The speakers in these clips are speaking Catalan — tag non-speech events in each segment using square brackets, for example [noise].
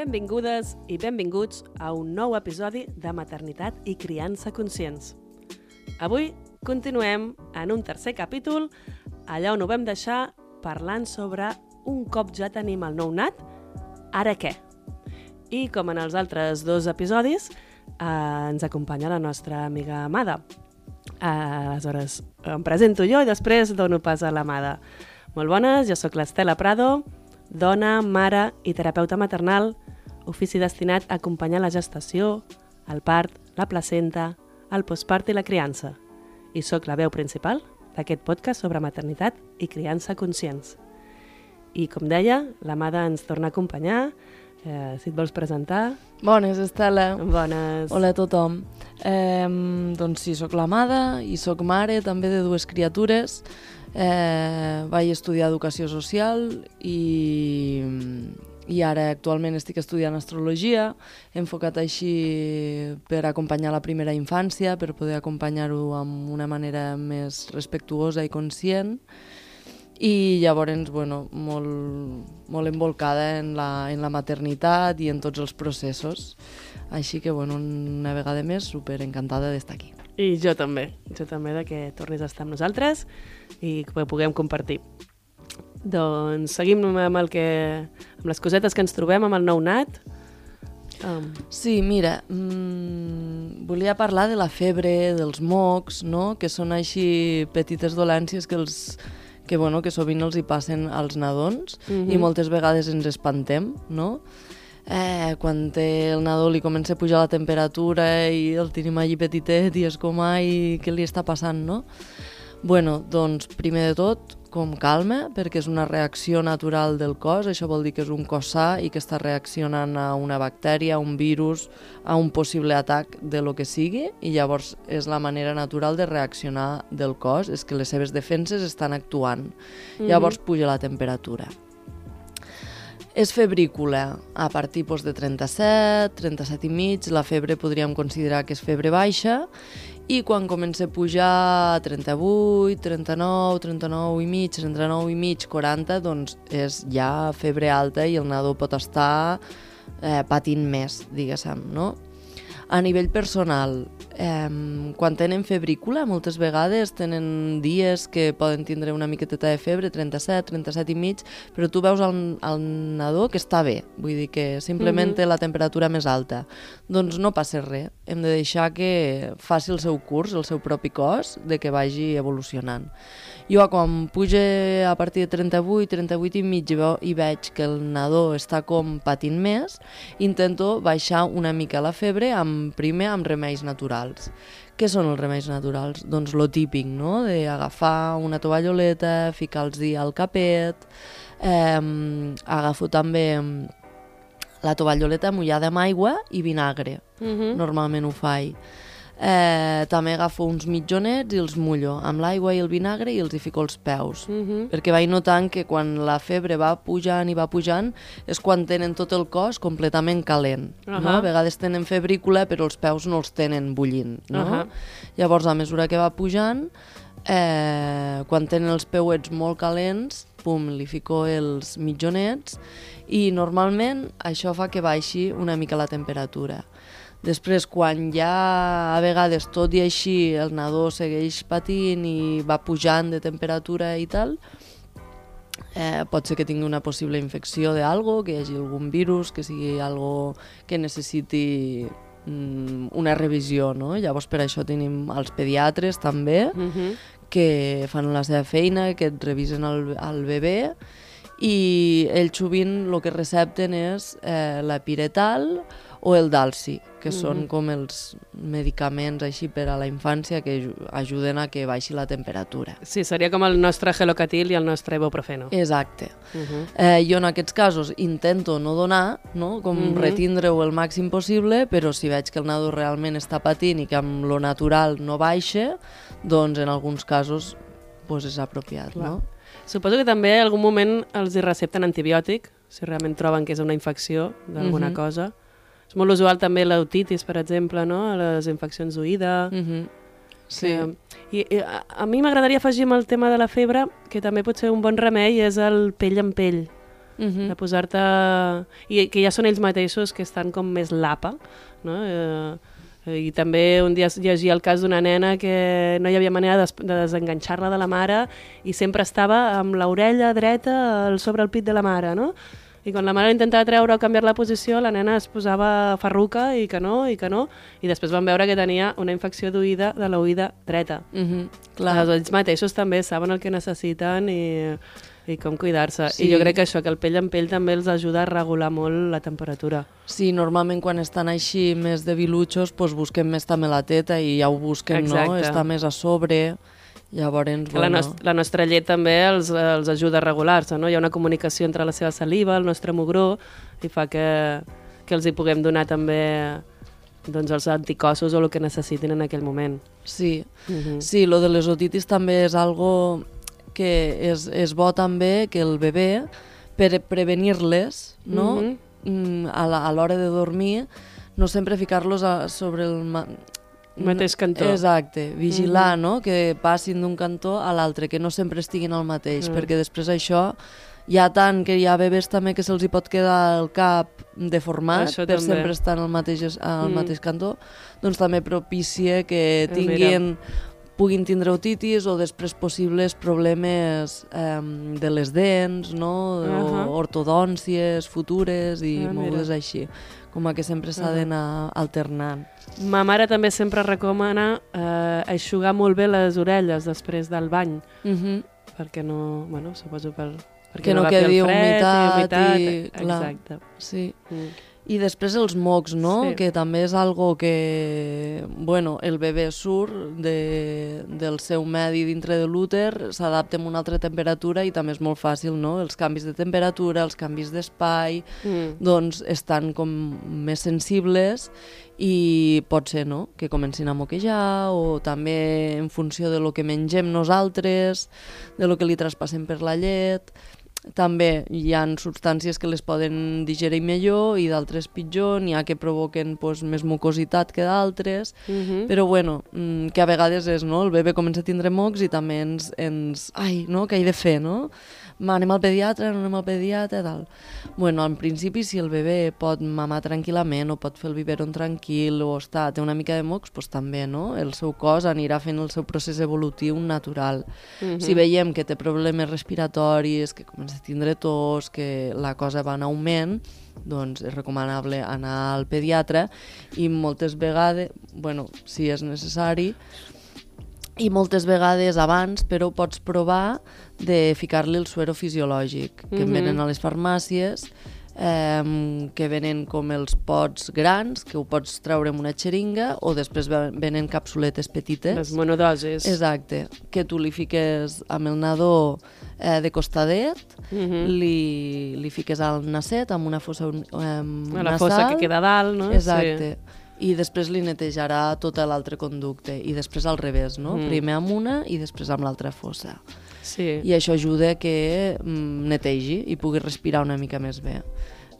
Benvingudes i benvinguts a un nou episodi de Maternitat i Criança Conscients. Avui continuem en un tercer capítol, allà on ho vam deixar parlant sobre un cop ja tenim el nou nat, ara què? I com en els altres dos episodis, eh, ens acompanya la nostra amiga Amada. Eh, aleshores, em presento jo i després dono pas a l'Amada. Molt bones, jo sóc l'Estela Prado, dona, mare i terapeuta maternal, ofici destinat a acompanyar la gestació, el part, la placenta, el postpart i la criança. I sóc la veu principal d'aquest podcast sobre maternitat i criança conscients. I com deia, la Mada ens torna a acompanyar. Eh, si et vols presentar... Bones, Estela. Bones. Hola a tothom. Eh, doncs sí, sóc l'Amada i sóc mare també de dues criatures. Eh, vaig estudiar Educació Social i, i ara actualment estic estudiant Astrologia, enfocat així per acompanyar la primera infància, per poder acompanyar-ho amb una manera més respectuosa i conscient i llavors bueno, molt, molt envolcada en la, en la maternitat i en tots els processos. Així que, bueno, una vegada més, super encantada d'estar aquí. I jo també, jo també de que tornis a estar amb nosaltres i que puguem compartir. Doncs seguim amb, el que, amb les cosetes que ens trobem amb el nou nat. Um, Sí, mira, mmm, volia parlar de la febre, dels mocs, no? que són així petites dolències que, els, que, bueno, que sovint els hi passen als nadons Mhm. i moltes vegades ens espantem, no? Eh, quan té el nadó li comença a pujar la temperatura i el tenim allí petitet i és com, ai, què li està passant, no? Bueno, doncs, primer de tot, com calma, perquè és una reacció natural del cos, això vol dir que és un cos sa i que està reaccionant a una bactèria, a un virus, a un possible atac de lo que sigui, i llavors és la manera natural de reaccionar del cos, és que les seves defenses estan actuant. Llavors puja la temperatura. És febrícula a partir doncs, de 37, 37 i mig, la febre podríem considerar que és febre baixa, i quan comença a pujar a 38, 39, 39 i mig, 39 i mig, 40, doncs és ja febre alta i el nadó pot estar eh, patint més, diguéssim, no? A nivell personal, eh, quan tenen febrícula, moltes vegades tenen dies que poden tindre una miqueteta de febre, 37, 37 i mig, però tu veus el, el nadó que està bé, vull dir que simplement té la temperatura més alta. Doncs no passa res, hem de deixar que faci el seu curs, el seu propi cos, de que vagi evolucionant. Jo quan puja a partir de 38, 38 i mig i, veig que el nadó està com patint més, intento baixar una mica la febre amb, primer amb remeis naturals. Què són els remeis naturals? Doncs lo típic, no? D'agafar una tovalloleta, ficar-los al capet, eh, agafo també la tovalloleta mullada amb aigua i vinagre. uh -huh. Normalment ho faig. Eh, també agafo uns mitjonets i els mullo amb l'aigua i el vinagre i els hi fico als peus. Uh -huh. Perquè vaig notant que quan la febre va pujant i va pujant és quan tenen tot el cos completament calent. Uh -huh. no? A vegades tenen febrícula però els peus no els tenen bullint. No? Ahà. Llavors, a mesura que va pujant, eh, quan tenen els peuets molt calents, pum, li fico els mitjonets i normalment això fa que baixi una mica la temperatura. Després, quan ja a vegades tot i així el nadó segueix patint i va pujant de temperatura i tal, eh, pot ser que tingui una possible infecció d'algo, que hi hagi algun virus, que sigui algo que necessiti mm, una revisió, no? Llavors per això tenim els pediatres també, Uh -huh. que fan la seva feina, que et revisen el, el bebè i ells sovint el que recepten és eh, la piretal o el dalsi, que són com els medicaments així per a la infància que aju- ajuden a que baixi la temperatura. Sí, seria com el nostre gelocatil i el nostre ibuprofeno. Exacte. Uh -huh. Eh, jo en aquests casos intento no donar, no? com Mhm. retindre-ho el màxim possible, però si veig que el nado realment està patint i que amb lo natural no baixa, doncs en alguns casos pues és apropiat. Clar. No? Suposo que també en algun moment els hi recepten antibiòtic, si realment troben que és una infecció d'alguna Mhm. cosa. És molt usual també l'otitis, per exemple, no? les infeccions d'oïda. Mm -hmm. Sí. Que, i, i, a, a mi m'agradaria afegir amb el tema de la febre que també pot ser un bon remei és el pell en pell, Mm de -hmm. posar-te... I que ja són ells mateixos que estan com més lapa, no? Eh, i també un dia llegia el cas d'una nena que no hi havia manera de, de desenganxar-la de la mare i sempre estava amb l'orella dreta sobre el pit de la mare, no? I quan la mare intentava treure o canviar la posició, la nena es posava ferruca i que no, i que no, i després van veure que tenia una infecció d'oïda de l'oïda dreta. Mm -hmm. Clar. Ells mateixos també saben el que necessiten i, i com cuidar-se. Sí. I jo crec que això, que el pell en pell també els ajuda a regular molt la temperatura. Sí, normalment quan estan així més debilutxos, doncs busquen més també la teta i ja ho busquen, no? Exacte. Està més a sobre. Llavors, Que la, bueno... nost la nostra llet també els, els ajuda a regular-se, no? Hi ha una comunicació entre la seva saliva, el nostre mugró, i fa que, que els hi puguem donar també doncs, els anticossos o el que necessitin en aquell moment. Sí, Uh -huh. sí, lo de les otitis també és algo que és, és bo també que el bebè, per prevenir-les, no? Mhm. Mm, a la- l'hora de dormir, no sempre ficar-los sobre el... Ma Mateix cantó. Exacte, vigilar, no? Que passin d'un cantó a l'altre, que no sempre estiguin al mateix, Mm. perquè després això hi ha tant que hi ha bebès també que se'ls hi pot quedar el cap deformat Això per també. sempre estar al mateix, al Mm. mateix cantó, doncs també propicia que tinguin puguin tindre otitis o després possibles problemes eh, de les dents, no? Ahà. o ortodòncies futures i Ah, mira. mogudes així. Com a que sempre s'ha Ahà. d'anar alternant. Ma mare també sempre recomana eh, aixugar molt bé les orelles després del bany, Mhm. perquè no, bueno, suposo per, perquè Que no agafi quedi humitat i i- clar. Exacte. Sí. Mm. I després els mocs, no? Sí. Que també és algo que, bueno, el bebè surt de, del seu medi dintre de l'úter, s'adapta a una altra temperatura i també és molt fàcil, no? Els canvis de temperatura, els canvis d'espai, Mm. doncs estan com més sensibles i pot ser, no?, que comencin a moquejar o també en funció de lo que mengem nosaltres, de lo que li traspassem per la llet, també hi ha substàncies que les poden digerir millor i d'altres pitjor, n'hi ha que provoquen pues, més mucositat que d'altres, Mhm. però bueno, mm, que a vegades és, no?, el bebè comença a tindre mocs i també ens, ens ai, no?, què he de fer, no? Anem al pediatre, no anem al pediatre, tal. Bueno, en principi, si el bebè pot mamar tranquil·lament o pot fer el biberon tranquil o està, té una mica de mocs, doncs també, no? El seu cos anirà fent el seu procés evolutiu natural. Mhm. Si veiem que té problemes respiratoris, que comença a tindre tos, que la cosa va en augment, doncs és recomanable anar al pediatre i moltes vegades, bueno, si és necessari, i moltes vegades abans, però pots provar de ficar-li el suero fisiològic, que mm venen a les farmàcies, eh, que venen com els pots grans, que ho pots treure amb una xeringa, o després ve- venen capsuletes petites. Les monodosis. Exacte, que tu li fiques amb el nadó eh, de costadet, Mhm. li, li fiques al nasset amb una fossa eh, A la fossa que queda dalt, no? Exacte. I després li netejarà tot l'altre conducte. I després al revés, no? Mm. Primer amb una i després amb l'altra fossa. Sí. I això ajuda que mm, netegi i pugui respirar una mica més bé.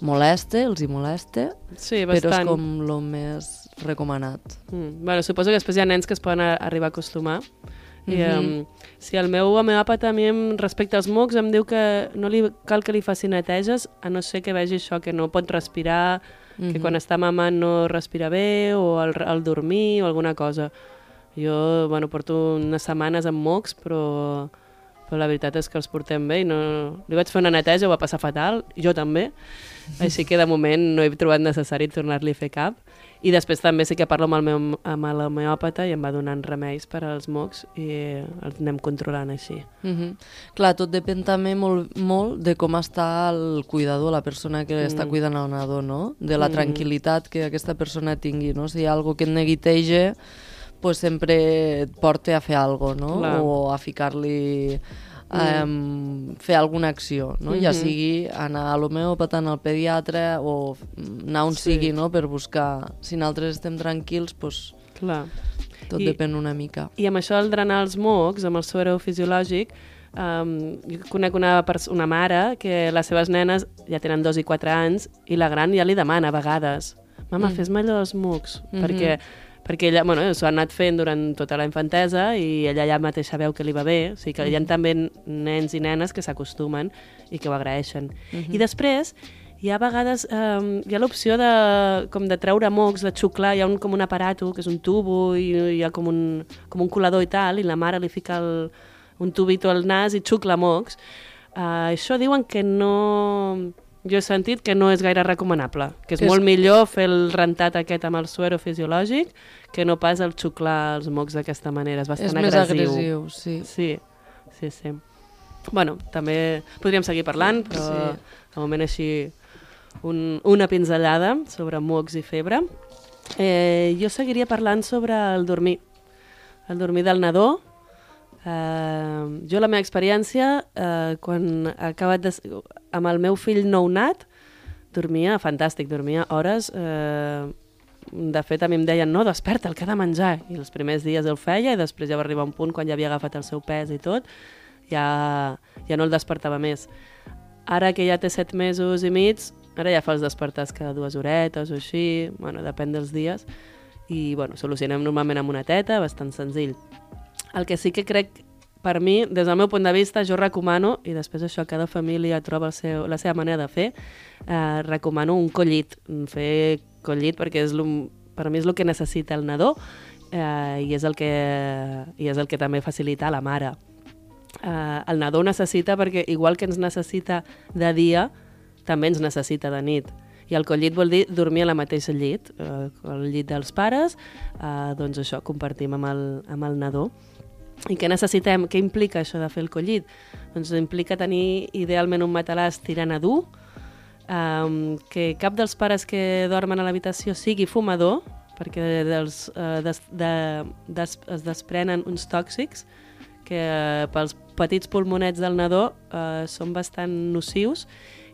Molesta, els hi molesta, Sí, però és bastant. com el més recomanat. Mm. Bueno, suposo que després hi ha nens que es poden arribar a acostumar. I, Mhm. um, si el meu homeòpata a mi em- respecte als mocs em diu que no li cal que li faci neteges a no ser que vegi això, que no pot respirar, que Mhm. quan està mamant no respira bé o al, al dormir o alguna cosa. Jo, bueno, porto unes setmanes amb mocs, però, però la veritat és que els portem bé i no... Li vaig fer una neteja, ho va passar fatal, jo també, així que de moment no he trobat necessari tornar-li a fer cap. I després també sí que parlo amb el meu amb l'homeòpata i em va donant remeis per als mocs i els anem controlant així. Mm -hmm. Clar, tot depèn també molt, molt de com està el cuidador, la persona que mm. està cuidant el nadó, no? De la mm. tranquil·litat que aquesta persona tingui, no? Si hi ha alguna que et neguiteja, pues sempre et porta a fer alguna cosa, no? Clar. O a ficar-li um, fer alguna acció, no? Mm -hmm. ja sigui anar a l'homeòpata, anar al pediatre o anar on sí. sigui no? per buscar. Si nosaltres estem tranquils, doncs Clar. tot I, depèn una mica. I amb això del drenar els mocs, amb el suero fisiològic, um, jo conec una, una mare que les seves nenes ja tenen dos i quatre anys i la gran ja li demana a vegades mama, mm. fes-me allò dels mocs, mm -hmm. perquè perquè ella bueno, s'ho ha anat fent durant tota la infantesa i ella ja mateixa veu que li va bé, o sigui que hi ha també nens i nenes que s'acostumen i que ho agraeixen. Uh -huh. I després hi ha a vegades eh, hi ha l'opció de, com de treure mocs, de xuclar, hi ha un, com un aparato, que és un tubo, i hi ha com un, com un colador i tal, i la mare li fica el, un tubito al nas i xucla mocs. Uh, això diuen que no jo he sentit que no és gaire recomanable, que és, és molt millor fer el rentat aquest amb el suero fisiològic que no pas el xuclar els mocs d'aquesta manera, és bastant és agressiu. És més agressiu, sí. Sí, sí, sí. Bueno, també podríem seguir parlant, però sí. de moment així un, una pinzellada sobre mocs i febre. Eh, jo seguiria parlant sobre el dormir, el dormir del nadó, Uh, jo la meva experiència, uh, quan he acabat de, amb el meu fill nounat, dormia fantàstic, dormia hores. Uh, de fet, a mi em deien, no, desperta, el que ha de menjar. I els primers dies el feia i després ja va arribar un punt, quan ja havia agafat el seu pes i tot, ja, ja no el despertava més. Ara que ja té set mesos i mig, ara ja fa els despertars cada dues horetes o així, bueno, depèn dels dies, i bueno, solucionem normalment amb una teta, bastant senzill. El que sí que crec, per mi, des del meu punt de vista, jo recomano, i després això cada família troba el seu, la seva manera de fer, eh, recomano un collit, fer collit perquè és per mi és el que necessita el nadó eh, i, és el que, i és el que també facilita la mare. Eh, el nadó necessita perquè, igual que ens necessita de dia, també ens necessita de nit. I el collit vol dir dormir a la mateixa llit, eh, el llit dels pares, eh, doncs això, compartim amb el, amb el nadó. I què necessitem? Què implica això de fer el collit? Doncs implica tenir idealment un matalàs tirant a dur, um, que cap dels pares que dormen a l'habitació sigui fumador, perquè dels, uh, des, de, des, es desprenen uns tòxics que uh, pels petits pulmonets del nadó uh, són bastant nocius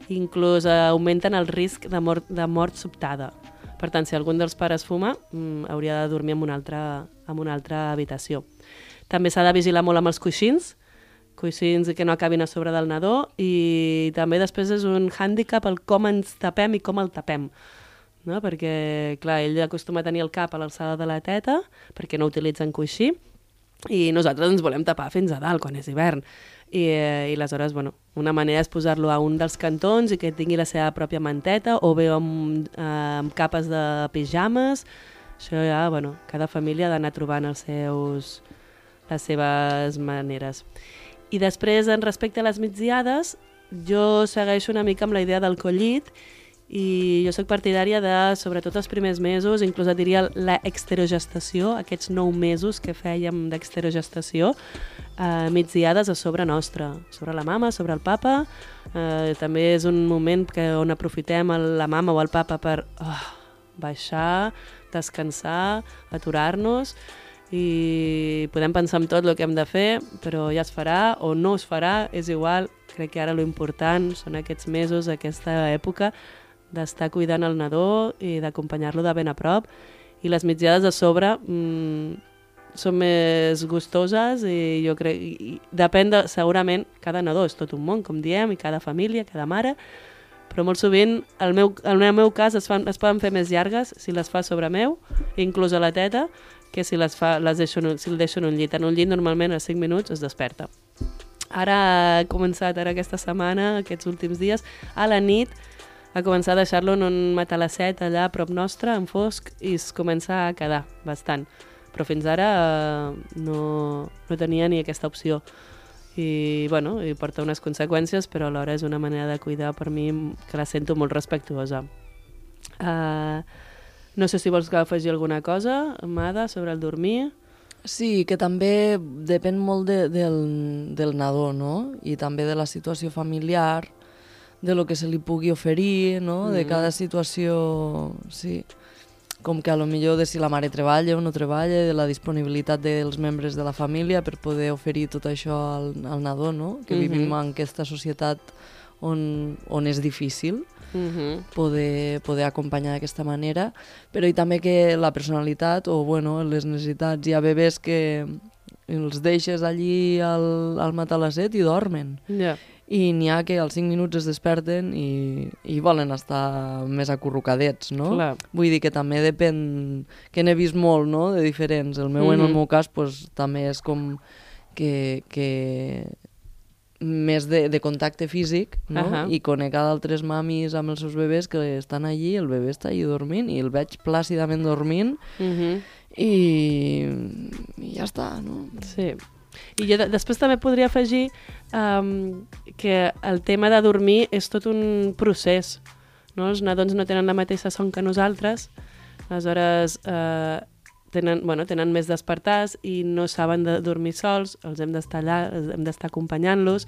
i inclús uh, augmenten el risc de mort, de mort sobtada. Per tant, si algun dels pares fuma, um, hauria de dormir en una altra, en una altra habitació. També s'ha de vigilar molt amb els coixins, coixins que no acabin a sobre del nadó i també després és un hàndicap el com ens tapem i com el tapem. No? Perquè, clar, ell acostuma a tenir el cap a l'alçada de la teta perquè no utilitzen coixí i nosaltres ens volem tapar fins a dalt quan és hivern. I, eh, i aleshores, bueno, una manera és posar-lo a un dels cantons i que tingui la seva pròpia manteta o bé amb, eh, amb capes de pijames. Això ja, bueno, cada família ha d'anar trobant els seus, les seves maneres. I després, en respecte a les migdiades, jo segueixo una mica amb la idea del collit i jo sóc partidària de, sobretot els primers mesos, inclús et diria la exterogestació, aquests nou mesos que fèiem d'exterogestació, eh, migdiades a sobre nostra, sobre la mama, sobre el papa. Eh, també és un moment que on aprofitem el, la mama o el papa per oh, baixar, descansar, aturar-nos i podem pensar en tot el que hem de fer, però ja es farà o no es farà, és igual. Crec que ara lo important són aquests mesos, aquesta època, d'estar cuidant el nadó i d'acompanyar-lo de ben a prop. I les mitjades a sobre mmm, són més gustoses i jo crec... I depèn de, segurament, cada nadó és tot un món, com diem, i cada família, cada mare, però molt sovint, el meu, el meu cas, es, fan, es poden fer més llargues si les fa sobre meu, inclús a la teta, que si les fa, les deixo, si el deixo en un llit. En un llit normalment a 5 minuts es desperta. Ara ha començat, ara aquesta setmana, aquests últims dies, a la nit a començar a deixar-lo en un matalasset allà a prop nostre, en fosc, i es comença a quedar bastant. Però fins ara eh, no, no tenia ni aquesta opció. I, bueno, i porta unes conseqüències, però alhora és una manera de cuidar per mi que la sento molt respectuosa. Uh, No sé si vols que afegir alguna cosa, Amada, sobre el dormir. Sí, que també depèn molt de, del, del nadó, no? I també de la situació familiar, de lo que se li pugui oferir, no? De Mm. cada situació, sí. Com que a lo millor de si la mare treballa o no treballa, de la disponibilitat dels membres de la família per poder oferir tot això al, al nadó, no? Que Mhm. vivim en aquesta societat on, on és difícil Uh -huh. poder, poder acompanyar d'aquesta manera, però i també que la personalitat o bueno, les necessitats, hi ha bebès que els deixes allí al, al matar la set i dormen. Ja. I n'hi ha que als 5 minuts es desperten i, i volen estar més acurrucadets, no? Clar. Vull dir que també depèn, que n'he vist molt, no?, de diferents. El meu, en el meu cas, pues, també és com que, que més de, de contacte físic, no? Ahà. I conec a d'altres mamis amb els seus bebès que estan allí, el bebè està allí dormint i el veig plàcidament dormint Uh -huh. i, i ja està, no? Sí. I jo de després també podria afegir um, que el tema de dormir és tot un procés. No? Els nadons no tenen la mateixa son que nosaltres, aleshores eh, tenen, bueno, tenen més despertars i no saben de dormir sols, els hem d'estar allà, hem d'estar acompanyant-los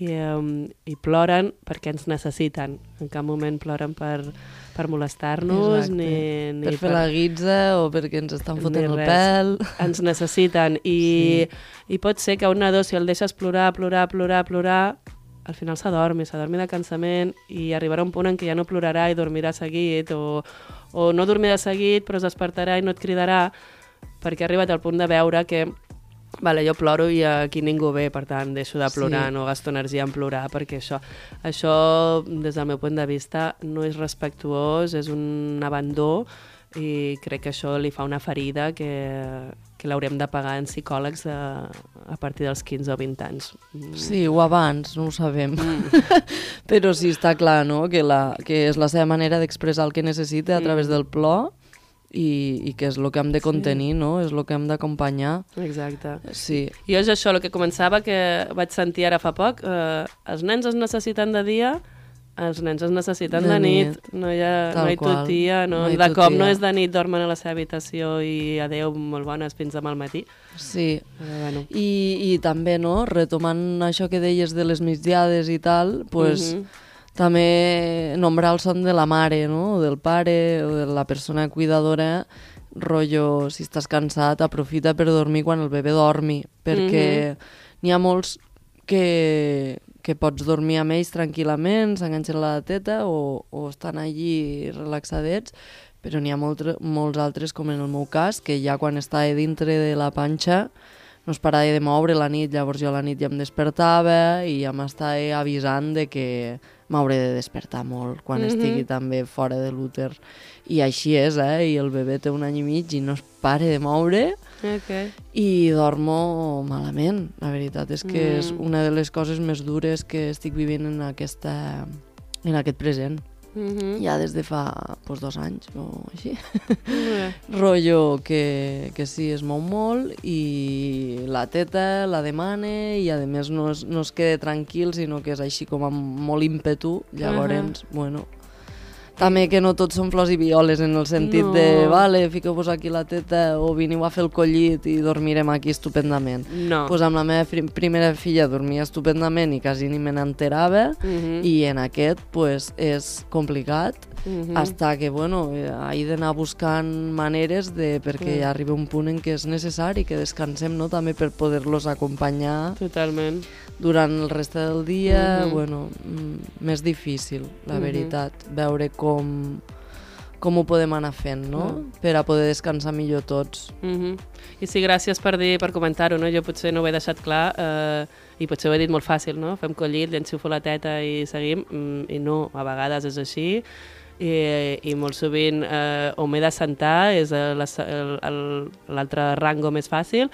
i, um, i ploren perquè ens necessiten. En cap moment ploren per, per molestar-nos ni, ni Per fer la guitza o perquè ens estan fotent el pèl. ens necessiten i, sí. i pot ser que un nadó, si el deixes plorar, plorar, plorar, plorar, al final s'adormi, s'adormi de cansament i arribarà un punt en què ja no plorarà i dormirà seguit o, o no dormirà seguit però es despertarà i no et cridarà perquè ha arribat al punt de veure que Vale, jo ploro i aquí ningú ve, per tant, deixo de plorar, Sí. no gasto energia en plorar, perquè això, això, des del meu punt de vista, no és respectuós, és un abandó, i crec que això li fa una ferida que, que l'haurem de pagar en psicòlegs a, a partir dels 15 o 20 anys. Mm. Sí, o abans, no ho sabem. [laughs] Però sí, està clar, no?, que, la, que és la seva manera d'expressar el que necessita a través Mm. del plor i, i que és el que hem de contenir, no?, és el que hem d'acompanyar. Exacte. Sí, Jo és això, el que començava, que vaig sentir ara fa poc, eh, els nens es necessiten de dia, els nens es necessiten de, De nit. nit. No hi ha, Tal no hi tutia, no, No hi de cop no tutia. és de nit, dormen a la seva habitació i adeu, molt bones, fins demà al matí. sí. Però, bueno. I, I també, no?, retomant això que deies de les migdiades i tal, pues, Mhm. també nombrar el son de la mare, no?, o del pare, o de la persona cuidadora, rotllo, si estàs cansat, aprofita per dormir quan el bebè dormi, perquè n'hi ha molts que, que pots dormir amb ells tranquil·lament, s'enganxen a la teta o, o estan allí relaxadets, però n'hi ha molt, molts altres, com en el meu cas, que ja quan estava dintre de la panxa no es parava de moure la nit, llavors jo a la nit ja em despertava i ja m'estava avisant de que m'hauré de despertar molt quan Mhm. estigui també fora de l'úter. I així és, eh? I el bebè té un any i mig i no es pare de moure Ok. i dormo malament. La veritat és que Mm. és una de les coses més dures que estic vivint en, aquesta, en aquest present. Mhm. Ja des de fa pues, dos anys o així. Bé. [laughs] Rollo que, que sí, es mou molt i la teta la demana i a més no es, no es queda tranquil, sinó que és així com amb molt ímpetu. Llavors, bueno, també que no tots són flors i violes en el sentit No. de, vale, fiqueu-vos aquí la teta o veniu a fer el collit i dormirem aquí estupendament. No. Pues amb la meva primera filla dormia estupendament i quasi ni me n'enterava Mhm. i en aquest pues, és complicat Mhm. hasta que, bueno, eh, he d'anar buscant maneres de, perquè Mm. ja arriba un punt en què és necessari que descansem, no?, també per poder-los acompanyar Totalment. durant el reste del dia, Mhm. bueno, mm, més difícil, la Mhm. veritat, veure com, com ho podem anar fent, no?, Mm. per a poder descansar millor tots. Mm I sí, gràcies per dir, per comentar-ho, no? Jo potser no ho he deixat clar eh, i potser ho he dit molt fàcil, no? Fem collit, li enxufo la teta i seguim, mm, i no, a vegades és així, i, i molt sovint eh, o m'he de sentar, és l'altre rango més fàcil,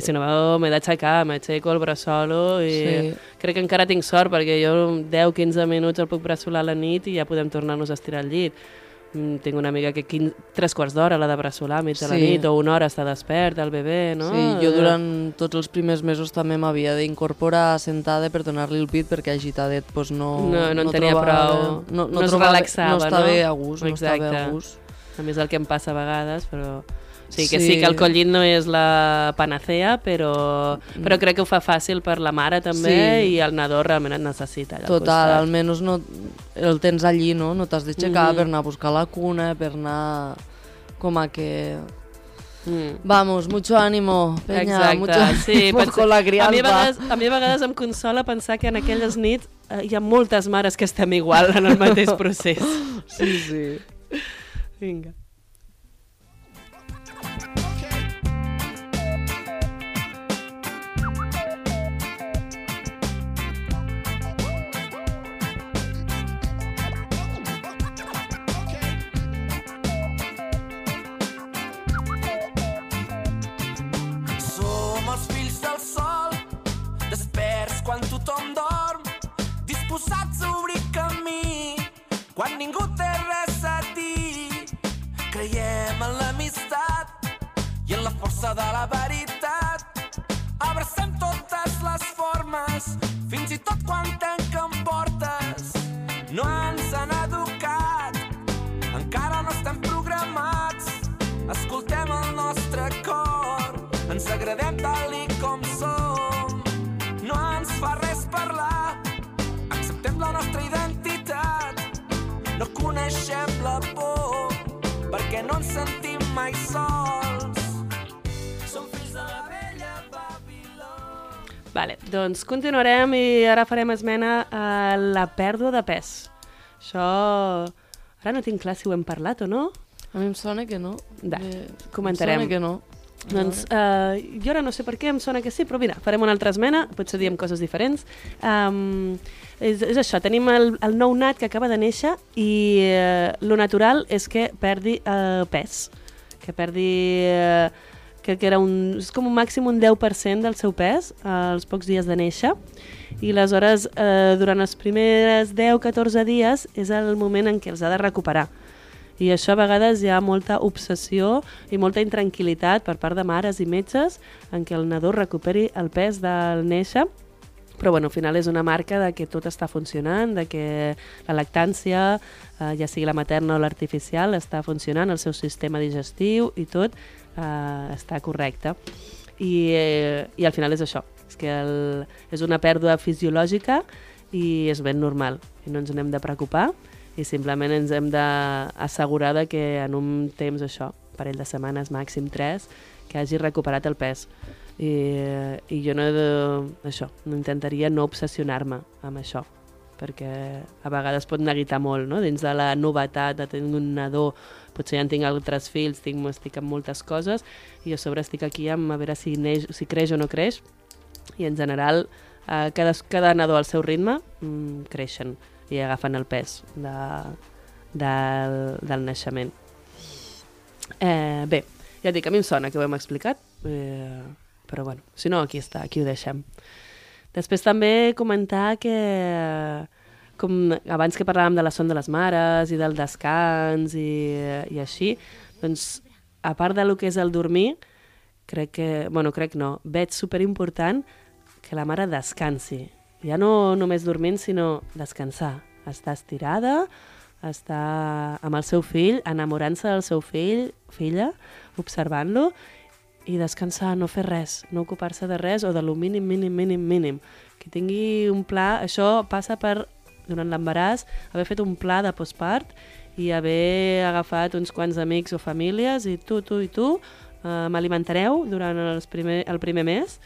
i si no m'he d'aixecar, m'aixeco el braçolo i Sí. crec que encara tinc sort perquè jo 10-15 minuts el puc braçolar a la nit i ja podem tornar-nos a estirar al llit. Mm, tinc una amiga que 15, tres quarts d'hora l'ha de braçolar a mig de la Sí. nit o una hora està despert el bebè, no? Sí, jo durant tots els primers mesos també m'havia d'incorporar sentada per donar-li el pit perquè agitadet pues, no, No- no en tenia trobava, prou. No, no, No es trobava, relaxava, no estava no? a gust, no Exacte. estava a gust. A mi és el que em passa a vegades, però... O sigui que Sí. sí, que el collit no és la panacea, però, però crec que ho fa fàcil per la mare també Sí. i el nadó realment et necessita. Total, costat. almenys no, el tens allí, no? No t'has d'aixecar Mhm. per anar a buscar la cuna, per anar com a que... Mm. Vamos, mucho ánimo, peña, Exacte, mucho sí, ánimo con la a mi, a crianza. vegades, a mi a vegades em consola pensar que en aquelles nits eh, hi ha moltes mares que estem igual en el mateix procés. [laughs] Sí, sí. Vinga. Som doncs continuarem i ara farem esmena a la pèrdua de pes. Això... Ara no tinc clar si ho hem parlat o no. A mi em sona que no. Da, Eh, comentarem. Em sona que no. Doncs uh, jo ara no sé per què em sona que sí, però mira, farem una altra esmena, potser diem coses diferents. Um, és, és això, tenim el, el nou nat que acaba de néixer i uh, lo natural és que perdi uh, pes, que perdi... Uh, que, que era un, és com un màxim un 10% del seu pes uh, als pocs dies de néixer. I aleshores eh, durant els primers 10-14 dies és el moment en què els ha de recuperar. I això a vegades hi ha molta obsessió i molta intranquil·litat per part de mares i metges en què el nadó recuperi el pes del néixer. Però bueno, al final és una marca de que tot està funcionant, de que la lactància, eh, ja sigui la materna o l'artificial, està funcionant, el seu sistema digestiu i tot eh, està correcte. I, eh, I al final és això, és que el, és una pèrdua fisiològica i és ben normal, i no ens n'hem de preocupar i simplement ens hem d'assegurar que en un temps això, parell de setmanes, màxim tres, que hagi recuperat el pes. I, i jo no això, no intentaria no obsessionar-me amb això, perquè a vegades pot neguitar molt, no? dins de la novetat de tenir un nadó, potser ja en tinc altres fills, tinc, estic amb moltes coses, i a sobre estic aquí amb a veure si, neix, si creix o no creix, i en general eh, cada, cada nadó al seu ritme mm, creixen i agafen el pes de, del, del naixement. Eh, bé, ja et dic, a mi em sona que ho hem explicat, eh, però bueno, si no, aquí està, aquí ho deixem. Després també comentar que, com abans que parlàvem de la son de les mares i del descans i, i així, doncs, a part de lo que és el dormir, crec que, bueno, crec no, veig superimportant que la mare descansi. Ja no només dormint, sinó descansar. Estar estirada, estar amb el seu fill, enamorant-se del seu fill, filla, observant-lo i descansar, no fer res, no ocupar-se de res o de lo mínim, mínim, mínim, mínim. Que tingui un pla, això passa per, durant l'embaràs, haver fet un pla de postpart i haver agafat uns quants amics o famílies i tu, tu i tu eh, m'alimentareu durant els primer, el primer mes,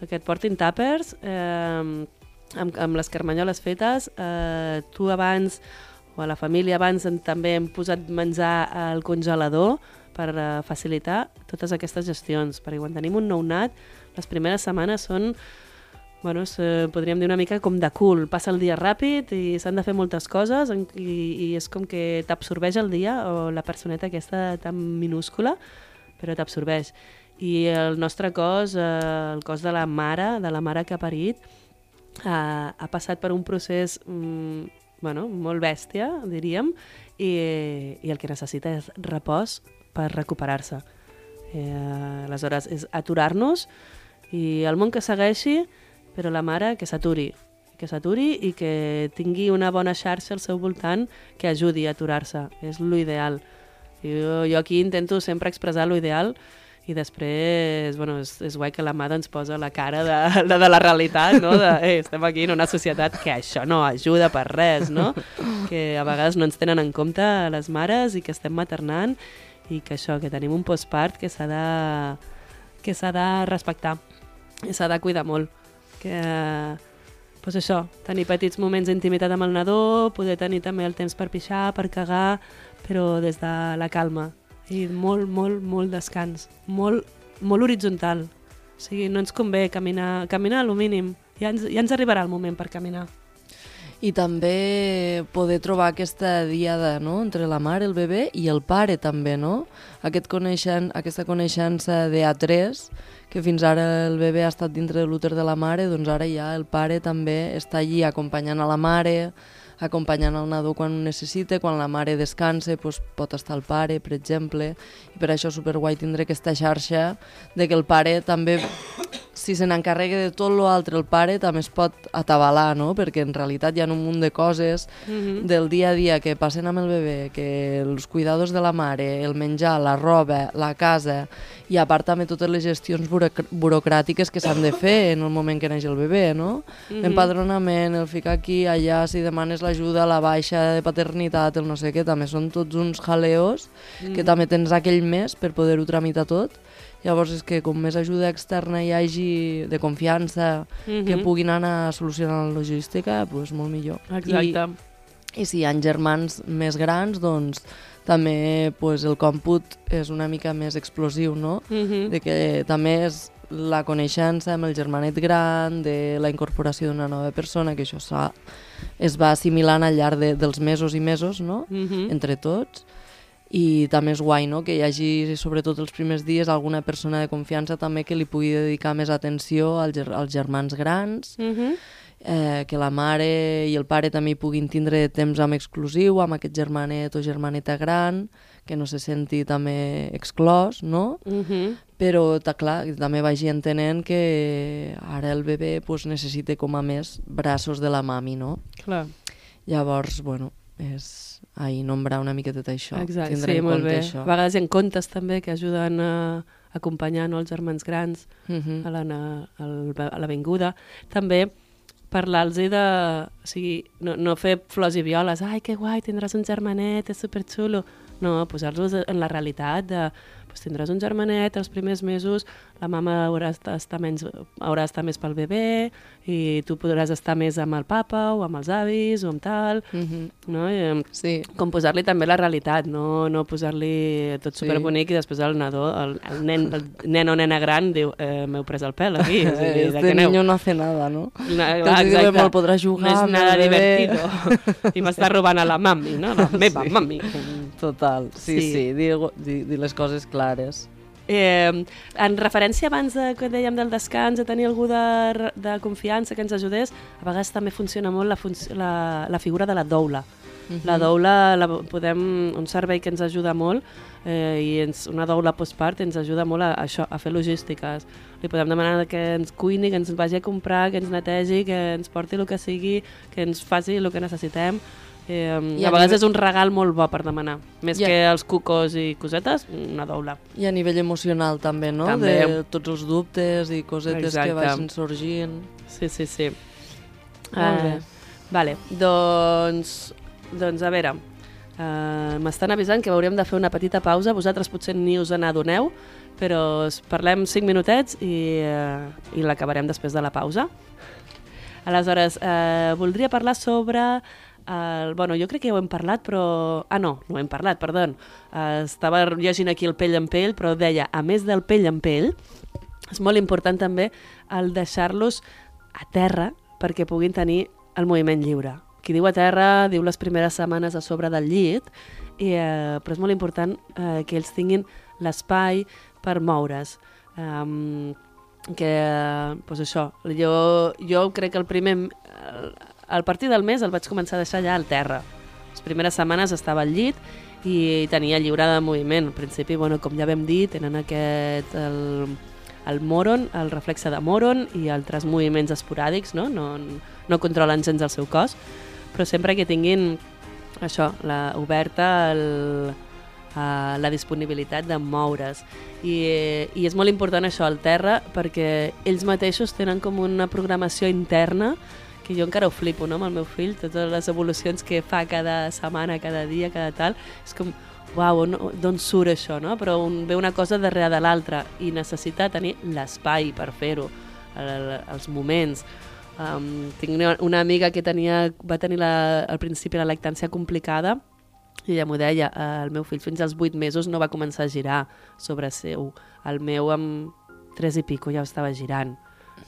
que et portin tàpers, eh, amb, amb les carmanyoles fetes, eh, tu abans o a la família abans en, també hem posat menjar al congelador per uh, facilitar totes aquestes gestions, perquè quan tenim un nounat, les primeres setmanes són, bueno, es, eh, podríem dir una mica com de cul, passa el dia ràpid i s'han de fer moltes coses en, i, i és com que t'absorbeix el dia o la personeta aquesta tan minúscula, però t'absorbeix. I el nostre cos, eh, el cos de la mare, de la mare que ha parit, eh, ha passat per un procés mm, bueno, molt bèstia, diríem, i, i el que necessita és repòs per recuperar-se. Eh, aleshores, és aturar-nos i el món que segueixi, però la mare que s'aturi, que s'aturi i que tingui una bona xarxa al seu voltant que ajudi a aturar-se. És l'ideal. Jo, jo aquí intento sempre expressar lo ideal i després, bueno, és, és guai que la mà ens posa la cara de, [laughs] de, de la realitat, no? De, eh, estem aquí en una societat que això no ajuda per res, no? Que a vegades no ens tenen en compte les mares i que estem maternant i que això, que tenim un postpart que s'ha de, que s'ha de respectar i s'ha de cuidar molt. Que, pues això, tenir petits moments d'intimitat amb el nadó, poder tenir també el temps per pixar, per cagar, però des de la calma i molt, molt, molt descans, molt, molt horitzontal. O sigui, no ens convé caminar, caminar a lo mínim. Ja ens, ja ens arribarà el moment per caminar. I també poder trobar aquesta diada no? entre la mare, el bebè i el pare també, no? Aquest coneixen, aquesta coneixença de A3, que fins ara el bebè ha estat dintre de l'úter de la mare, doncs ara ja el pare també està allí acompanyant a la mare, acompanyant el nadó quan ho necessita, quan la mare descansa doncs pot estar el pare, per exemple, i per això és superguai tindre aquesta xarxa de que el pare també, si se n'encarrega de tot l'altre, el pare també es pot atabalar, no? perquè en realitat hi ha un munt de coses Mm -hmm. del dia a dia que passen amb el bebè, que els cuidados de la mare, el menjar, la roba, la casa, i a part també totes les gestions buroc burocràtiques que s'han de fer en el moment que neix el bebè, no? Mm -hmm. L'empadronament, el ficar aquí, allà, si demanes l'ajuda, la baixa de paternitat, el no sé què, també són tots uns jaleos mm -hmm. que també tens aquell mes per poder-ho tramitar tot. Llavors és que com més ajuda externa hi hagi de confiança mm -hmm. que puguin anar a solucionar la logística, doncs molt millor. Exacte. I, I si hi ha germans més grans, doncs també pues, el còmput és una mica més explosiu, no? Mm -hmm. De que també és la coneixença amb el germanet gran, de la incorporació d'una nova persona, que això es va assimilant al llarg de, dels mesos i mesos, no? Mm -hmm. Entre tots i també és guai no? que hi hagi, sobretot els primers dies, alguna persona de confiança també que li pugui dedicar més atenció als, als germans grans, Mm -hmm. eh, que la mare i el pare també puguin tindre temps amb exclusiu, amb aquest germanet o germaneta gran, que no se senti també exclòs, no? Mm -hmm. Però, ta, clar, també vagi entenent que ara el bebè pues, necessita com a més braços de la mami, no? Clar. Llavors, bueno, és ahir nombrar una mica tot això. Exacte, tindre sí, molt bé. això. A vegades hi ha contes també que ajuden a acompanyar no, els germans grans Uh -huh. a la, a l'avinguda. També parlar-los de... O sigui, no, no fer flors i violes. Ai, que guai, tindràs un germanet, és superxulo. No, posar-los en la realitat de pues, tindràs un germanet els primers mesos, la mama haurà d'estar menys, haurà d'estar més pel bebè i tu podràs estar més amb el papa o amb els avis o amb tal, Uh -huh. no? I, Sí, com posar-li també la realitat, no, no posar-li tot Sí. superbonic i després el nadó, el, el, nen, el nen o nena gran diu eh, m'heu pres el pèl aquí. O sigui, de este aneu? niño no hace nada, no? Na, Que clar, exacte. "Me'l podràs jugar No és nada el bebè". divertido. [laughs] I m'està robant a la mami, no? La meva Sí. mami. Total, sí, Sí. sí, sí dir, dir, dir les coses clares. Eh, en referència abans de, que dèiem del descans, de tenir algú de, de confiança que ens ajudés, a vegades també funciona molt la, func la, la figura de la doula. La doula, la, podem, un servei que ens ajuda molt eh, i ens, una doula postpart ens ajuda molt a, a això, a fer logístiques. Li podem demanar que ens cuini, que ens vagi a comprar, que ens netegi, que ens porti el que sigui, que ens faci el que necessitem. Eh, I a a vegades nivell- és un regal molt bo per demanar. Més I a- que els cucos i cosetes, una doula. I a nivell emocional també, no? També. De tots els dubtes i cosetes Exacte. que vagin sorgint. Sí, sí, sí. Molt bé. Eh, vale, doncs, doncs a veure, uh, m'estan avisant que hauríem de fer una petita pausa, vosaltres potser ni us n'adoneu, però parlem cinc minutets i, uh, i l'acabarem després de la pausa. Aleshores, eh, voldria parlar sobre... El, bueno, jo crec que ja ho hem parlat, però... Ah, no, no ho hem parlat, perdó. Estava llegint aquí el pell en pell, però deia, a més del pell en pell, és molt important també el deixar-los a terra perquè puguin tenir el moviment lliure. Qui diu a terra diu les primeres setmanes a sobre del llit, i, eh, però és molt important eh, que ells tinguin l'espai per moure's. Um, que, doncs això, jo, jo crec que el primer... Al partir del mes el vaig començar a deixar ja al terra. Les primeres setmanes estava al llit i tenia lliure de moviment. Al principi, bueno, com ja vam dir, tenen aquest... El, el moron, el reflexe de moron i altres moviments esporàdics, no? No, no controlen gens el seu cos, però sempre que tinguin això, la, oberta el, uh, la disponibilitat de moure's. I, I és molt important això, al terra, perquè ells mateixos tenen com una programació interna que jo encara ho flipo, no?, amb el meu fill, totes les evolucions que fa cada setmana, cada dia, cada tal, és com, uau, d'on surt això, no? Però un, ve una cosa darrere de l'altra i necessita tenir l'espai per fer-ho, el, els moments. Um, tinc una amiga que tenia, va tenir la, al principi la lactància complicada i ella m'ho deia, eh, el meu fill fins als 8 mesos no va començar a girar sobre seu. El meu amb 3 i pico ja estava girant,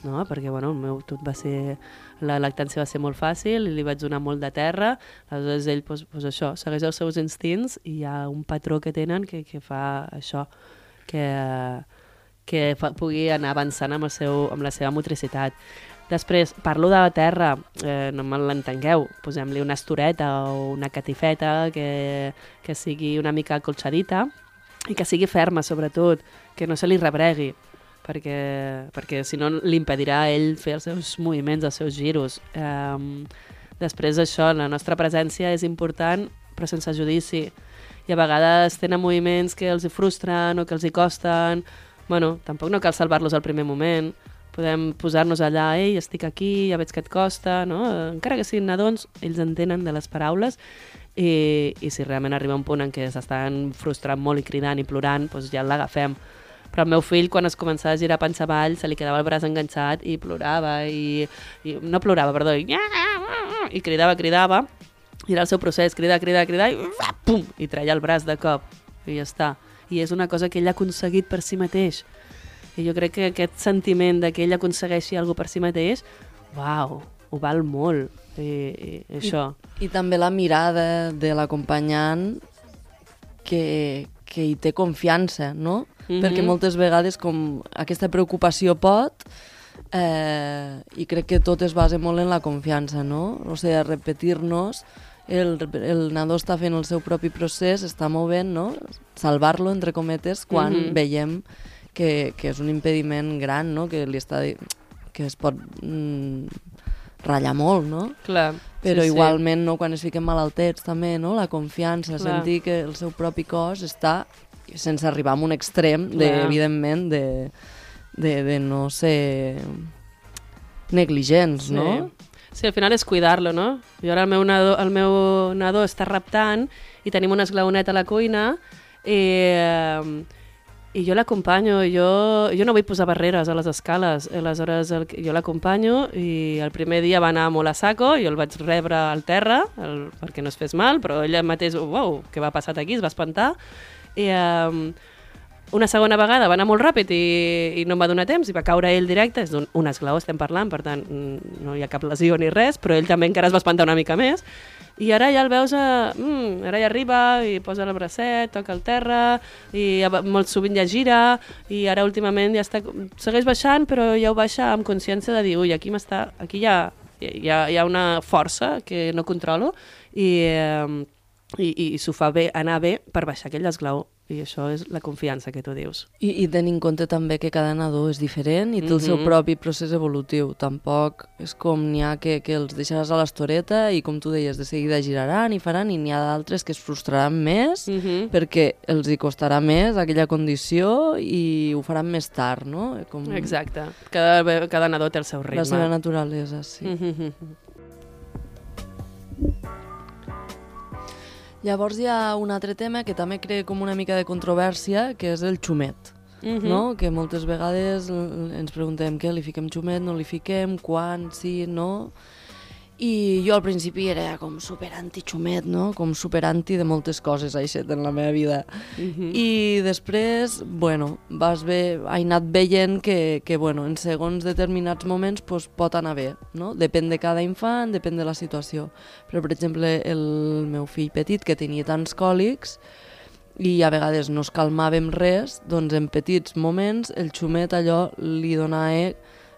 no? perquè bueno, el meu tot va ser... La lactància va ser molt fàcil i li vaig donar molt de terra, aleshores ell pues, pues això, segueix els seus instints i hi ha un patró que tenen que, que fa això, que, que fa, pugui anar avançant amb, el seu, amb la seva motricitat. Després, parlo de la terra, eh, no me l'entengueu, posem-li una estoreta o una catifeta que, que sigui una mica colxadita i que sigui ferma, sobretot, que no se li rebregui, perquè, perquè si no li impedirà a ell fer els seus moviments, els seus giros. Eh, després això, la nostra presència és important, però sense judici. I a vegades tenen moviments que els frustren o que els hi costen. Bueno, tampoc no cal salvar-los al primer moment, podem posar-nos allà, ei, estic aquí, ja veig que et costa, no? Encara que siguin nadons, ells entenen de les paraules i, i si realment arriba un punt en què s'estan frustrant molt i cridant i plorant, doncs ja l'agafem. Però el meu fill, quan es començava a girar panxa avall, se li quedava el braç enganxat i plorava, i, i no plorava, perdó, i, i cridava, cridava, i era el seu procés, cridar, cridar, cridar, i pum, i treia el braç de cop, i ja està. I és una cosa que ell ha aconseguit per si mateix i jo crec que aquest sentiment de que ell aconsegueixi alguna per si mateix, uau, ho val molt, i, i això. I, I també la mirada de l'acompanyant que, que hi té confiança, no? -hmm. Perquè moltes vegades com aquesta preocupació pot eh, i crec que tot es basa molt en la confiança, no? O sigui, repetir-nos el, el nadó està fent el seu propi procés, està movent, no? Salvar-lo, entre cometes, quan mm -hmm. veiem que, que és un impediment gran, no? que li està que es pot mm, ratllar molt, no? Clar. Però sí, igualment, sí. no, quan es fiquen malaltets també, no? La confiança, Clar. sentir que el seu propi cos està sense arribar a un extrem, de, evidentment, de, de, de no ser negligents, sí. no? Sí, al final és cuidar-lo, no? Jo ara el meu nadó, el meu nadó està raptant i tenim una esglaoneta a la cuina i, eh, i jo l'acompanyo, jo, jo no vull posar barreres a les escales, aleshores el, jo l'acompanyo i el primer dia va anar molt a saco, jo el vaig rebre al terra el, perquè no es fes mal, però ella mateix, uau, què va passar aquí, es va espantar, i um, una segona vegada va anar molt ràpid i, i no em va donar temps i va caure ell directe, és d'un un esglaó estem parlant, per tant no hi ha cap lesió ni res, però ell també encara es va espantar una mica més. I ara ja el veus, a, mm, ara ja arriba i posa el bracet, toca el terra, i molt sovint ja gira, i ara últimament ja està, segueix baixant, però ja ho baixa amb consciència de dir, ui, aquí, aquí ja, hi, ha, hi ha una força que no controlo, i, eh, i, i, i s'ho fa bé, anar bé per baixar aquell esglaó i això és la confiança que tu dius. I, i tenint en compte també que cada nadó és diferent i té mm -hmm. el seu mhm. propi procés evolutiu. Tampoc és com n'hi ha que, que els deixaràs a l'estoreta i, com tu deies, de seguida giraran i faran i n'hi ha d'altres que es frustraran més mm -hmm. perquè els hi costarà més aquella condició i ho faran més tard, no? Com... Exacte. Cada, cada nadó té el seu ritme. La seva naturalesa, sí. Mm -hmm. Llavors hi ha un altre tema que també crea com una mica de controvèrsia, que és el xumet. Mm -hmm. no? Que moltes vegades ens preguntem què, li fiquem xumet, no li fiquem, quan, sí, no... I jo al principi era com super anti-xumet, no? Com super anti de moltes coses, aixet, en la meva vida. Mm -hmm. I després, bueno, vas bé, he anat veient que, que bueno, en segons determinats moments pues, pot anar bé, no? Depèn de cada infant, depèn de la situació. Però, per exemple, el meu fill petit, que tenia tants còlics, i a vegades no es calmàvem res, doncs en petits moments el xumet allò li donava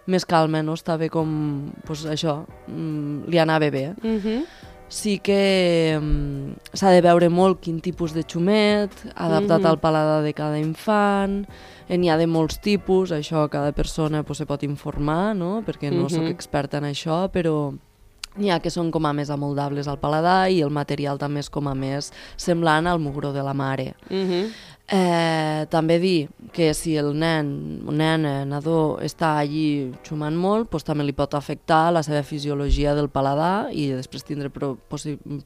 més calma, no? Estava com, pues, això, mm, li anava bé. Mm -hmm. Sí que mm, s'ha de veure molt quin tipus de xumet, adaptat mm -hmm. al paladar de cada infant, n'hi ha de molts tipus, això cada persona pues, se pot informar, no? perquè no mm -hmm. sóc experta en això, però N'hi ha que són com a més amoldables al paladar i el material també és com a més semblant al mugró de la mare. Mm -hmm. Eh, també dir que si el nen, nena, nadó, està allí xumant molt, doncs també li pot afectar la seva fisiologia del paladar i després tindre pro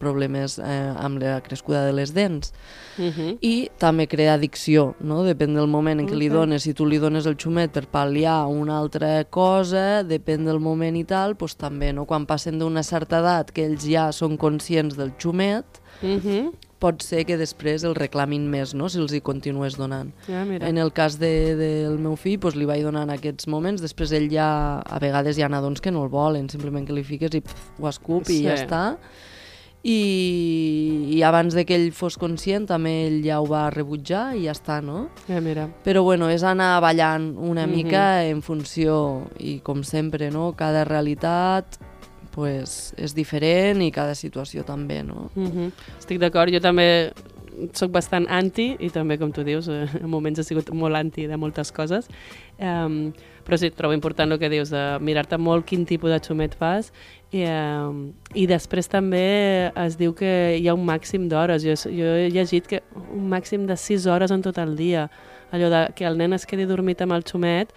problemes eh, amb la crescuda de les dents. Mm -hmm. I també crea addicció, no? depèn del moment en què li dones, si tu li dones el xumet per pal·liar una altra cosa, depèn del moment i tal, doncs també, no? quan passen d'una certa edat que ells ja són conscients del xumet, Mm -hmm. Pot ser que després el reclamin més, no?, si els hi continues donant. Ja, mira. En el cas de, del meu fill, doncs, li vaig donar en aquests moments, després ell ja, a vegades hi ha nadons que no el volen, simplement que li fiques i pf, ho escup Sí. i ja està. I, I abans de que ell fos conscient, també ell ja ho va rebutjar i ja està, no? Ja, mira. Però bueno, és anar ballant una Mhm. mica en funció, i com sempre, no? Cada realitat pues, és diferent i cada situació també, no? Mm -hmm. Estic d'acord, jo també sóc bastant anti, i també, com tu dius, eh, en moments he sigut molt anti de moltes coses, um, però sí, trobo important el que dius, de mirar-te molt quin tipus de xumet fas, i, um, i després també es diu que hi ha un màxim d'hores. Jo, jo he llegit que un màxim de 6 hores en tot el dia. Allò de que el nen es quedi dormit amb el xumet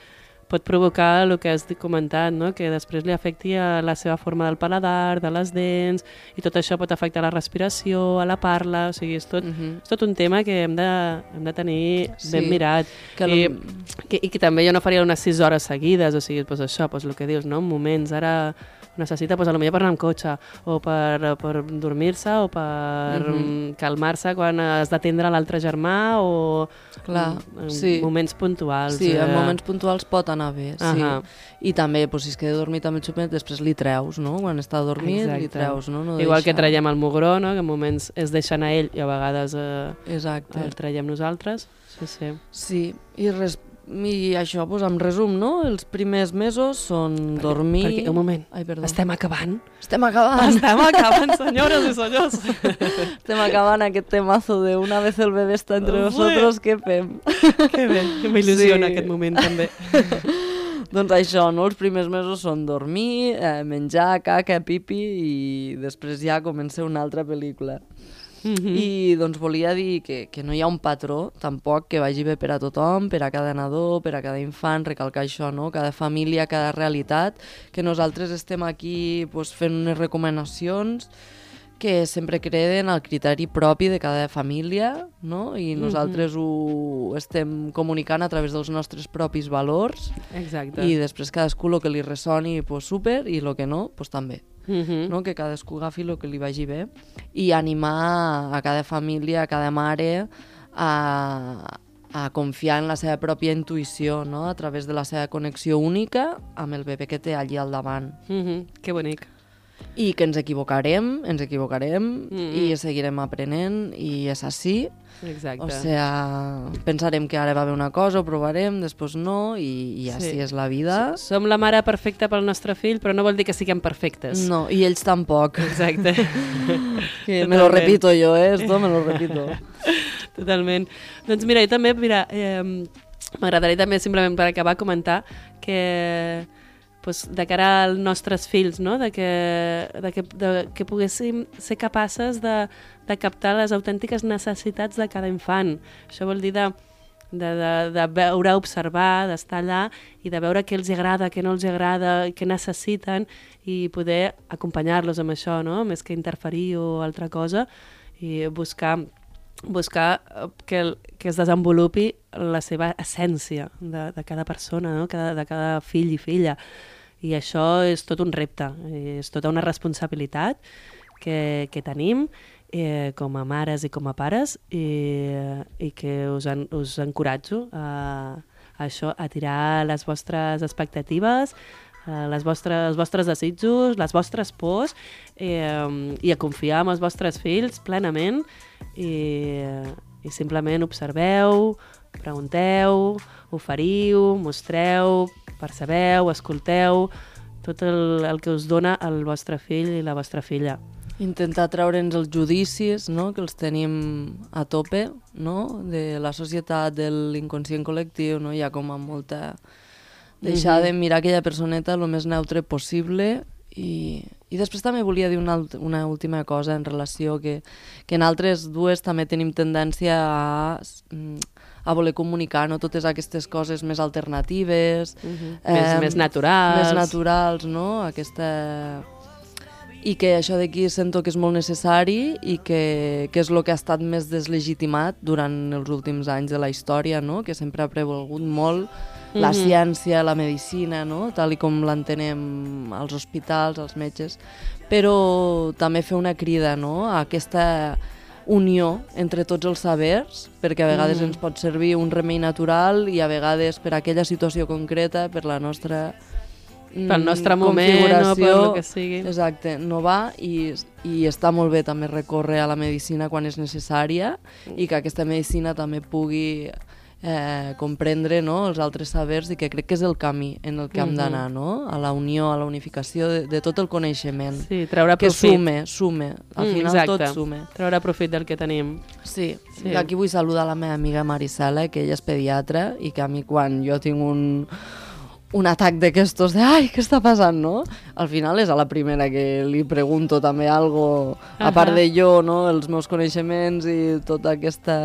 pot provocar el que has comentat, no? que després li afecti a la seva forma del paladar, de les dents, i tot això pot afectar la respiració, a la parla, o sigui, és tot, Mhm. és tot un tema que hem de, hem de tenir Sí. ben mirat. Que I, que, I que també jo no faria unes 6 hores seguides, o sigui, doncs això, doncs el que dius, no? en moments, ara necessita doncs, potser per anar amb cotxe, o per, per dormir-se, o per Mhm. calmar-se quan has d'atendre l'altre germà, o Clar, en sí. moments puntuals. Sí, en eh, moments puntuals pot anar bé, sí. Ahà. I també, pues, si es queda dormit amb el xupet, després li treus, no? Quan està dormit, li Exacte. treus, no? no Igual que deixar- traiem el mugró, no? que en moments es deixen a ell i a vegades eh, Exacte. el traiem nosaltres. Sí, sí. Sí, i, res... i això, pues, en resum, no? Els primers mesos són dormir... Perquè, un moment, Ai, perdó. estem acabant. Estem acabant. Estem acabant, [laughs] senyores i senyors. Estem acabant aquest temazo de una vez el bebé està entre Ui. nosotros, què fem? [laughs] que bé, que m'il·lusiona Sí. aquest moment també. [laughs] doncs això, no? Els primers mesos són dormir, eh, menjar, caca, pipi i després ja comença una altra pel·lícula. Mm -hmm. I doncs volia dir que, que no hi ha un patró tampoc que vagi bé per a tothom, per a cada nadó, per a cada infant, recalcar això, no? Cada família, cada realitat, que nosaltres estem aquí pues, fent unes recomanacions que sempre creden al criteri propi de cada família, no? I nosaltres ho estem comunicant a través dels nostres propis valors Exacte. i després cadascú el que li ressoni, pues, super, i el que no, pues, també Mm -hmm. no? que cadascú agafi el que li vagi bé i animar a cada família, a cada mare a, a confiar en la seva pròpia intuïció no? a través de la seva connexió única amb el bebè que té allí al davant Mm -hmm. Que bonic. I que ens equivocarem, ens equivocarem Mm. i seguirem aprenent i és així Exacte. o sea, pensarem que ara va bé una cosa, ho provarem, després no i, i així Sí. és la vida Som la mare perfecta pel nostre fill, però no vol dir que siguem perfectes. no, i ells tampoc Exacte. [laughs] que me lo repito yo, eh, esto me lo repito [laughs] Totalment. Doncs mira, i també, mira, eh, m'agradaria també simplement per acabar comentar que pues, de cara als nostres fills, no? de, que, de, que, de, que poguéssim ser capaces de, de captar les autèntiques necessitats de cada infant. Això vol dir de, de, de, de veure, observar, d'estar allà i de veure què els agrada, què no els agrada, què necessiten i poder acompanyar-los amb això, no? més que interferir o altra cosa i buscar buscar eh, que, el, que es desenvolupi la seva essència de, de cada persona, no? cada, de cada fill i filla. I això és tot un repte, és tota una responsabilitat que, que tenim eh, com a mares i com a pares i, i que us, en, us encoratjo a, a això, a tirar les vostres expectatives, les vostres, els vostres desitjos, les vostres pors eh, i a confiar en els vostres fills plenament i, i simplement observeu, pregunteu, oferiu, mostreu, percebeu, escolteu tot el, el que us dona el vostre fill i la vostra filla. Intentar treure'ns els judicis, no?, que els tenim a tope, no?, de la societat, de l'inconscient col·lectiu, no?, hi ha com a molta... Deixar Mhm. de mirar aquella personeta el més neutre possible i, I després també volia dir una, una última cosa en relació que, que en altres dues també tenim tendència a, mm, a voler comunicar no? totes aquestes coses més alternatives, Més- més naturals. més naturals, no? Aquesta i que això d'aquí sento que és molt necessari i que, que és el que ha estat més deslegitimat durant els últims anys de la història, no? que sempre ha prevalgut molt la Mhm. ciència, la medicina, no? tal i com l'entenem als hospitals, als metges, però també fer una crida no? a aquesta unió entre tots els sabers, perquè a vegades Mhm. ens pot servir un remei natural i a vegades per aquella situació concreta, per la nostra Pel mm, nostre moment o per lo que sigui. Exacte, no va i, i està molt bé també recórrer a la medicina quan és necessària i que aquesta medicina també pugui eh, comprendre no, els altres sabers i que crec que és el camí en el que hem Mhm. d'anar, no? a la unió, a la unificació de, de tot el coneixement. Sí, treure que profit. sume, sume. Al Mm, final exacte. tot sume. Treure profit del que tenim. Sí, Sí. sí. aquí vull saludar la meva amiga Marisela, que ella és pediatra i que a mi quan jo tinc un, un atac d'aquestos de ai, què està passant, no? Al final és a la primera que li pregunto també algo, a part de jo, no? Els meus coneixements i tota aquesta...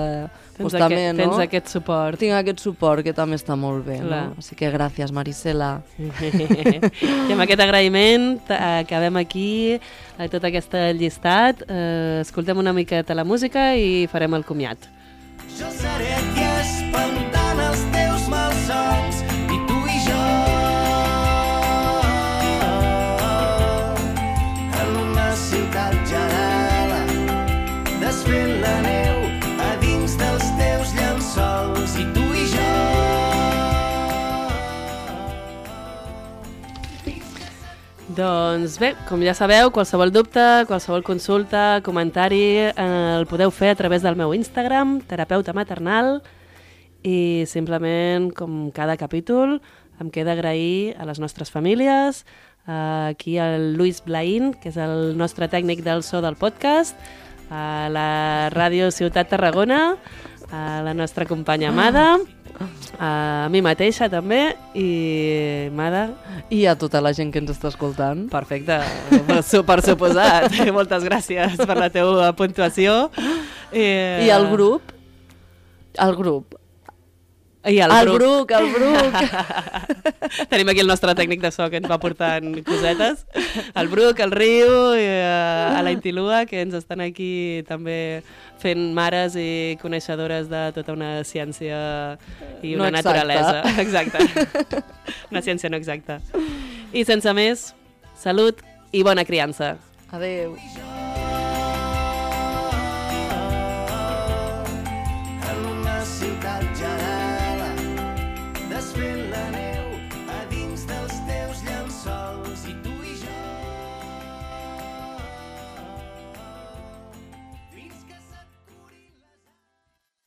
Tens, pues, també, aquest, no? tens aquest suport. Tinc aquest suport que també està molt bé, Clar. no? Així que gràcies, Marisela. [laughs] I amb aquest agraïment eh, acabem aquí eh, tot aquest llistat. Eh, escoltem una miqueta la música i farem el comiat. Jo seré aquí espantant els teus malsons Doncs bé, com ja sabeu, qualsevol dubte, qualsevol consulta, comentari, eh, el podeu fer a través del meu Instagram, terapeuta maternal, i simplement, com cada capítol, em queda agrair a les nostres famílies, eh, aquí al Luis Blaín, que és el nostre tècnic del so del podcast, a la Ràdio Ciutat Tarragona, a la nostra companya Amada, a mi mateixa també, i Amada, I a tota la gent que ens està escoltant. Perfecte, per, su- per suposat. [laughs] Moltes gràcies per la teva puntuació. Eh, I al grup, al grup, I al al grup. Bruc, al Bruc. Tenim aquí el nostre tècnic de so que ens va portant cosetes. El Bruc, el Riu, i, eh, a la Intilua, que ens estan aquí també fent mares i coneixedores de tota una ciència i No una exacta. naturalesa. [laughs] Exacte. Una ciència no exacta. I sense més, salut i bona criança. Adeu.